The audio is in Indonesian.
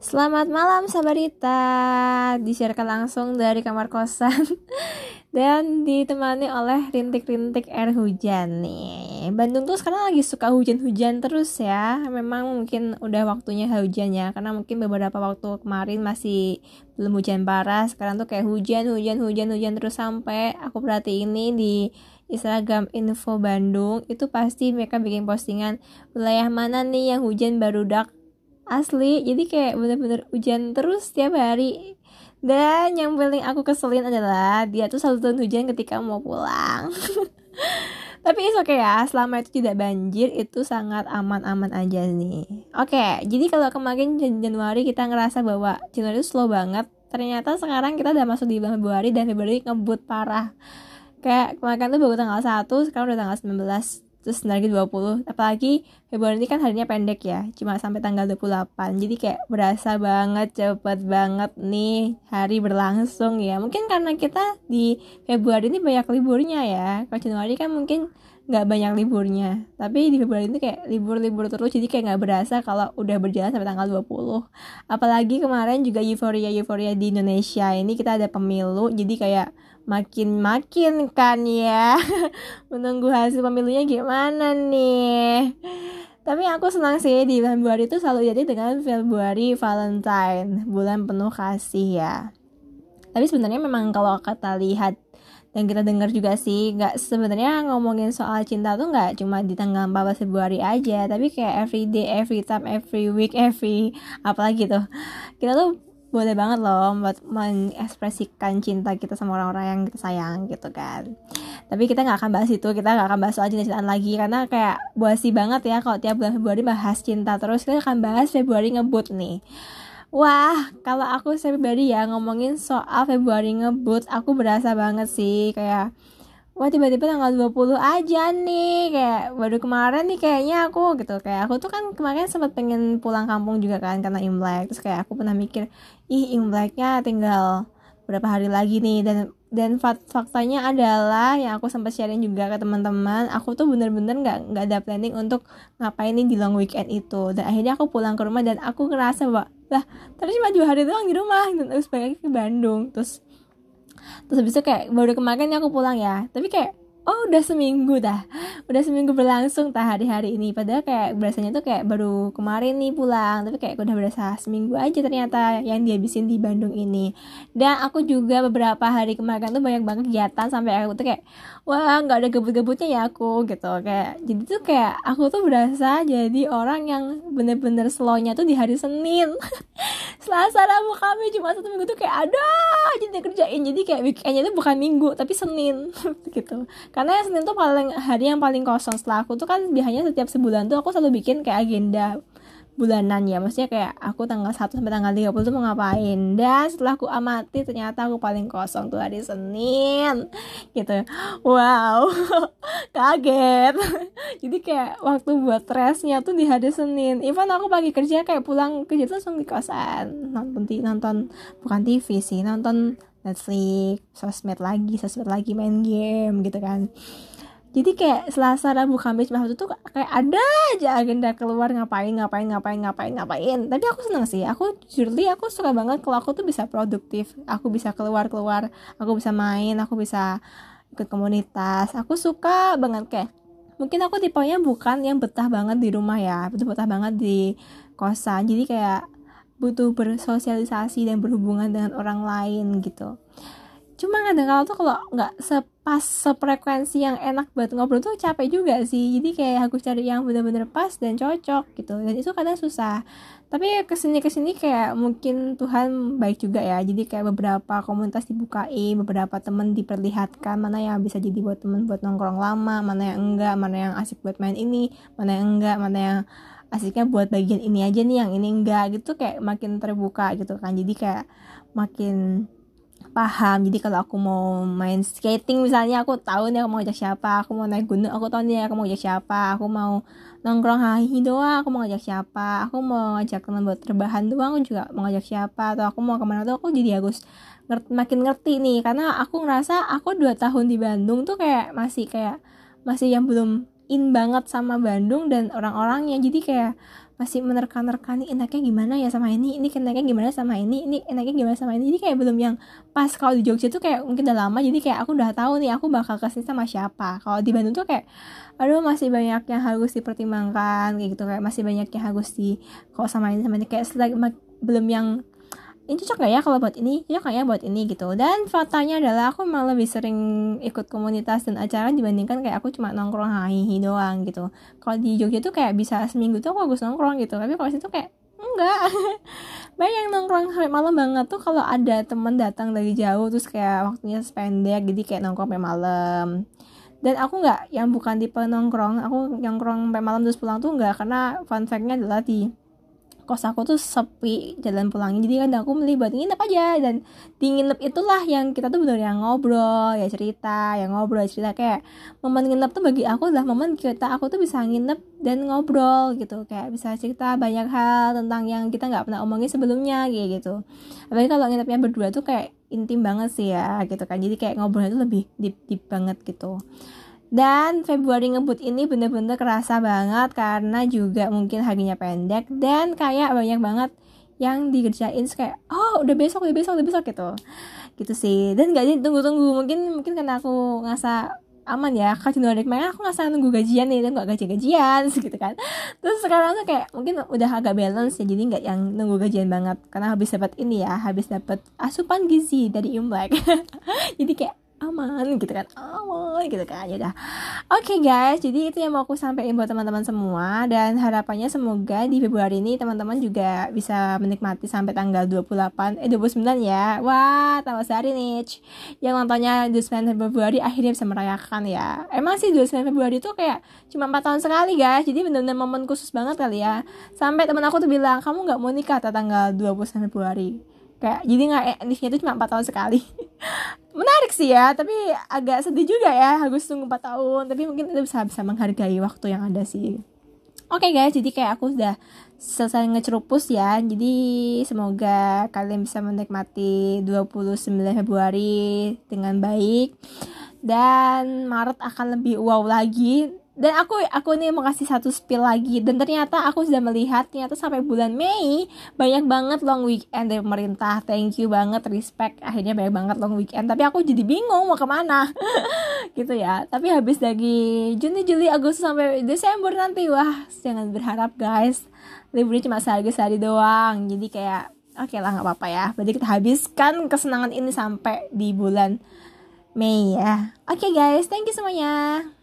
Selamat malam Sabarita Disiarkan langsung dari kamar kosan. Dan ditemani oleh rintik-rintik air hujan nih. Bandung tuh sekarang lagi suka hujan-hujan terus ya. Memang mungkin udah waktunya hujan ya. Karena mungkin beberapa waktu kemarin masih belum hujan parah. Sekarang tuh kayak hujan, hujan, hujan, hujan terus Sampai aku perhati ini di Instagram Info Bandung Itu pasti mereka bikin postingan Wilayah mana nih yang hujan baru dak asli jadi kayak bener-bener hujan terus setiap hari. Dan yang paling aku keselin adalah dia tuh selalu turun hujan ketika mau pulang. Tapi itu oke okay ya selama itu tidak banjir itu sangat aman-aman aja nih oke okay, jadi kalau kemarin Januari kita ngerasa bahwa Januari itu slow banget. Ternyata sekarang kita udah masuk di Februari dan Februari ngebut parah. Kayak kemarin tuh baru tanggal 1 sekarang udah tanggal 19 terus lagi 20 apalagi Februari ini kan harinya pendek ya cuma sampai tanggal 28 jadi kayak berasa banget cepet banget nih hari berlangsung ya. Mungkin karena kita di Februari ini banyak liburnya ya. Kalau Januari kan mungkin nggak banyak liburnya. Tapi di Februari ini kayak libur-libur terus jadi kayak nggak berasa kalau udah berjalan sampai tanggal 20 apalagi kemarin juga euforia euforia di Indonesia ini kita ada pemilu jadi kayak makin-makin kan ya. Menunggu hasil pemilunya gimana nih? Tapi aku senang sih di Februari itu selalu jadi dengan Februari Valentine bulan penuh kasih ya. Tapi sebenarnya memang kalau kata lihat dan kita dengar juga sih nggak sebenarnya ngomongin soal cinta tuh nggak cuma di tanggal 14 Februari aja tapi kayak every day every time every week every apalagi tuh. Kita tuh boleh banget loh buat mengekspresikan cinta kita sama orang-orang yang kita sayang gitu kan. Tapi kita nggak akan bahas itu kita nggak akan bahas soal cinta-cintaan lagi karena kayak buasi banget ya kalau tiap bulan Februari bahas cinta terus kita akan bahas Februari ngebut nih. Wah, kalau aku Februari ya ngomongin soal Februari ngebut, aku berasa banget sih kayak wah tiba-tiba tanggal 20 aja nih kayak baru kemarin nih kayaknya aku gitu. Kayak aku tuh kan kemarin sempat pengen pulang kampung juga kan karena Imlek. Terus kayak aku pernah mikir ih Imleknya tinggal berapa hari lagi nih? Dan dan faktanya adalah yang aku sempat sharing juga ke teman-teman aku tuh bener-bener nggak -bener nggak ada planning untuk ngapain nih di long weekend itu. Dan akhirnya aku pulang ke rumah dan aku ngerasa bahwa lah terus cuma dua hari doang di rumah. Dan terus balik ke Bandung. Terus terus habis itu kayak baru kemarin aku pulang ya. Tapi kayak oh udah seminggu dah. Udah seminggu berlangsung tah hari-hari ini. Padahal kayak berasanya tuh kayak baru kemarin nih pulang. Tapi kayak udah berasa seminggu aja ternyata yang dihabisin di Bandung ini. Dan aku juga beberapa hari kemarin tuh banyak banget kegiatan sampai aku tuh kayak wah nggak ada gebut-gebutnya ya aku gitu. Kayak jadi tuh kayak aku tuh berasa jadi orang yang bener-bener slownya tuh di hari Senin. Selasa Rabu kami cuma satu minggu tuh kayak ada aja kerjain. Jadi kayak weekendnya tuh bukan minggu tapi Senin. Gitu karena Senin tuh paling hari yang paling kosong setelah aku tuh kan biasanya setiap sebulan tuh aku selalu bikin kayak agenda bulanan ya. Maksudnya kayak aku tanggal 1 sampai tanggal 30 tuh mau ngapain. Dan setelah aku amati ternyata aku paling kosong tuh hari Senin. Gitu. Wow. Kaget. Jadi kayak waktu buat stresnya tuh di hari Senin. Even aku pagi kerja kayak pulang kerja tuh langsung di kosan. Nonton nonton bukan TV sih nonton Netflix, sosmed lagi, sosmed lagi main game gitu kan. Jadi kayak Selasa, Rabu, Kamis, Jumat itu kayak ada aja agenda keluar ngapain, ngapain, ngapain, ngapain, ngapain. Tapi aku seneng sih. Aku jujurly aku suka banget kalau aku tuh bisa produktif. Aku bisa keluar-keluar, aku bisa main, aku bisa ikut komunitas. Aku suka banget kayak mungkin aku tipenya bukan yang betah banget di rumah ya, betul betah banget di kosan. Jadi kayak butuh bersosialisasi dan berhubungan dengan orang lain gitu. Cuma kadang kadang tuh kalau nggak sepas sefrekuensi yang enak buat ngobrol tuh capek juga sih. Jadi kayak aku cari yang bener-bener pas dan cocok gitu. Dan itu kadang susah. Tapi ke sini ke sini kayak mungkin Tuhan baik juga ya. Jadi kayak beberapa komunitas dibukai beberapa temen diperlihatkan mana yang bisa jadi buat temen buat nongkrong lama mana yang enggak mana yang asik buat main ini mana yang enggak mana yang asiknya buat bagian ini aja nih yang ini enggak gitu. Kayak makin terbuka gitu kan. Jadi kayak makin paham. Jadi kalau aku mau main skating misalnya aku tahu nih aku mau ajak siapa. Aku mau naik gunung aku tahu nih aku mau ajak siapa. Aku mau nongkrong hahi doang aku mau ajak siapa. Aku mau ajak teman buat terbahan doang aku juga mau ajak siapa. Atau aku mau ke mana tuh aku jadi harus ngerti, makin ngerti nih. Karena aku ngerasa aku dua tahun di Bandung tuh kayak masih kayak masih yang belum in banget sama Bandung dan orang-orangnya. Jadi kayak masih menerka-nerka nih enaknya gimana ya sama ini? Ini enaknya gimana sama ini? Ini enaknya gimana sama ini? Jadi kayak belum yang pas. Kalau di Jogja tuh kayak mungkin udah lama jadi kayak aku udah tahu nih aku bakal ke sini sama siapa. Kalau di Bandung tuh kayak aduh masih banyak yang harus dipertimbangkan kayak gitu. Kayak masih banyak yang harus di kalau sama ini sama ini? Kayak selagi belum yang ini cocok gak ya kalau buat ini? Cocok gak ya buat ini? Gitu. Dan faktanya adalah aku malah lebih sering ikut komunitas dan acara dibandingkan kayak aku cuma nongkrong hihi doang gitu. Kalau di Jogja tuh kayak bisa seminggu tuh aku harus nongkrong gitu. Tapi kalau situ kayak enggak. Banyak yang nongkrong sampai malam banget tuh kalau ada temen datang dari jauh terus kayak waktunya sependek jadi kayak nongkrong sampai malam. Dan aku nggak yang bukan tipe nongkrong aku nongkrong sampai malam terus pulang tuh nggak karena fun factnya adalah di kos aku tuh sepi jalan pulangnya. Jadi kan aku milih buat nginep aja. Dan di nginep itulah yang kita tuh bener yang ngobrol ya cerita yang ngobrol cerita. Kayak momen nginep tuh bagi aku adalah momen kita aku tuh bisa nginep dan ngobrol gitu. Kayak bisa cerita banyak hal tentang yang kita nggak pernah omongin sebelumnya kayak gitu. Apalagi kalau nginepnya berdua tuh kayak intim banget sih ya gitu kan. Jadi kayak ngobrolnya tuh lebih deep deep banget gitu dan Februari ngebut ini bener-bener kerasa banget karena juga mungkin harinya pendek dan kayak banyak banget yang dikerjain kayak oh udah besok udah besok udah besok gitu. Gitu sih. Dan gak tunggu-tunggu mungkin mungkin karena aku ngasa aman ya kan Januari kemarin aku nggak nunggu gajian nih dan gak gaji-gajian gitu kan. Terus sekarang tuh kayak mungkin udah agak balance ya jadi nggak yang nunggu gajian banget. Karena habis dapat ini ya habis dapat asupan gizi dari Imlek. Jadi kayak aman gitu kan. Aman gitu kan ya udah oke okay, guys jadi itu yang mau aku sampaikan buat teman-teman semua. Dan harapannya semoga di Februari ini teman-teman juga bisa menikmati sampai tanggal 28 eh 29 ya. Wah tambah sehari nih yang nontonnya 29 Februari akhirnya bisa merayakan ya. Emang sih 29 Februari itu kayak cuma 4 tahun sekali guys. Jadi benar-benar momen khusus banget kali ya. Sampai teman aku tuh bilang kamu nggak mau nikah tanggal 29 Februari kayak jadi nggak endingnya itu cuma 4 tahun sekali menarik sih ya tapi agak sedih juga ya harus tunggu 4 tahun tapi mungkin itu bisa bisa menghargai waktu yang ada sih Oke okay guys, jadi kayak aku sudah selesai ngecerupus ya. Jadi semoga kalian bisa menikmati 29 Februari dengan baik. Dan Maret akan lebih wow lagi dan aku aku nih mau kasih satu spill lagi. Dan ternyata aku sudah melihat ternyata sampai bulan Mei banyak banget long weekend dari pemerintah. Thank you banget respect. Akhirnya banyak banget long weekend. Tapi aku jadi bingung mau ke mana. Gitu ya. Tapi habis dari Juni Juli Agustus sampai Desember nanti wah jangan berharap guys. Liburnya cuma sehari sehari doang. Jadi kayak oke okay lah nggak apa-apa ya. Berarti kita habiskan kesenangan ini sampai di bulan Mei ya. Oke okay, guys. Thank you semuanya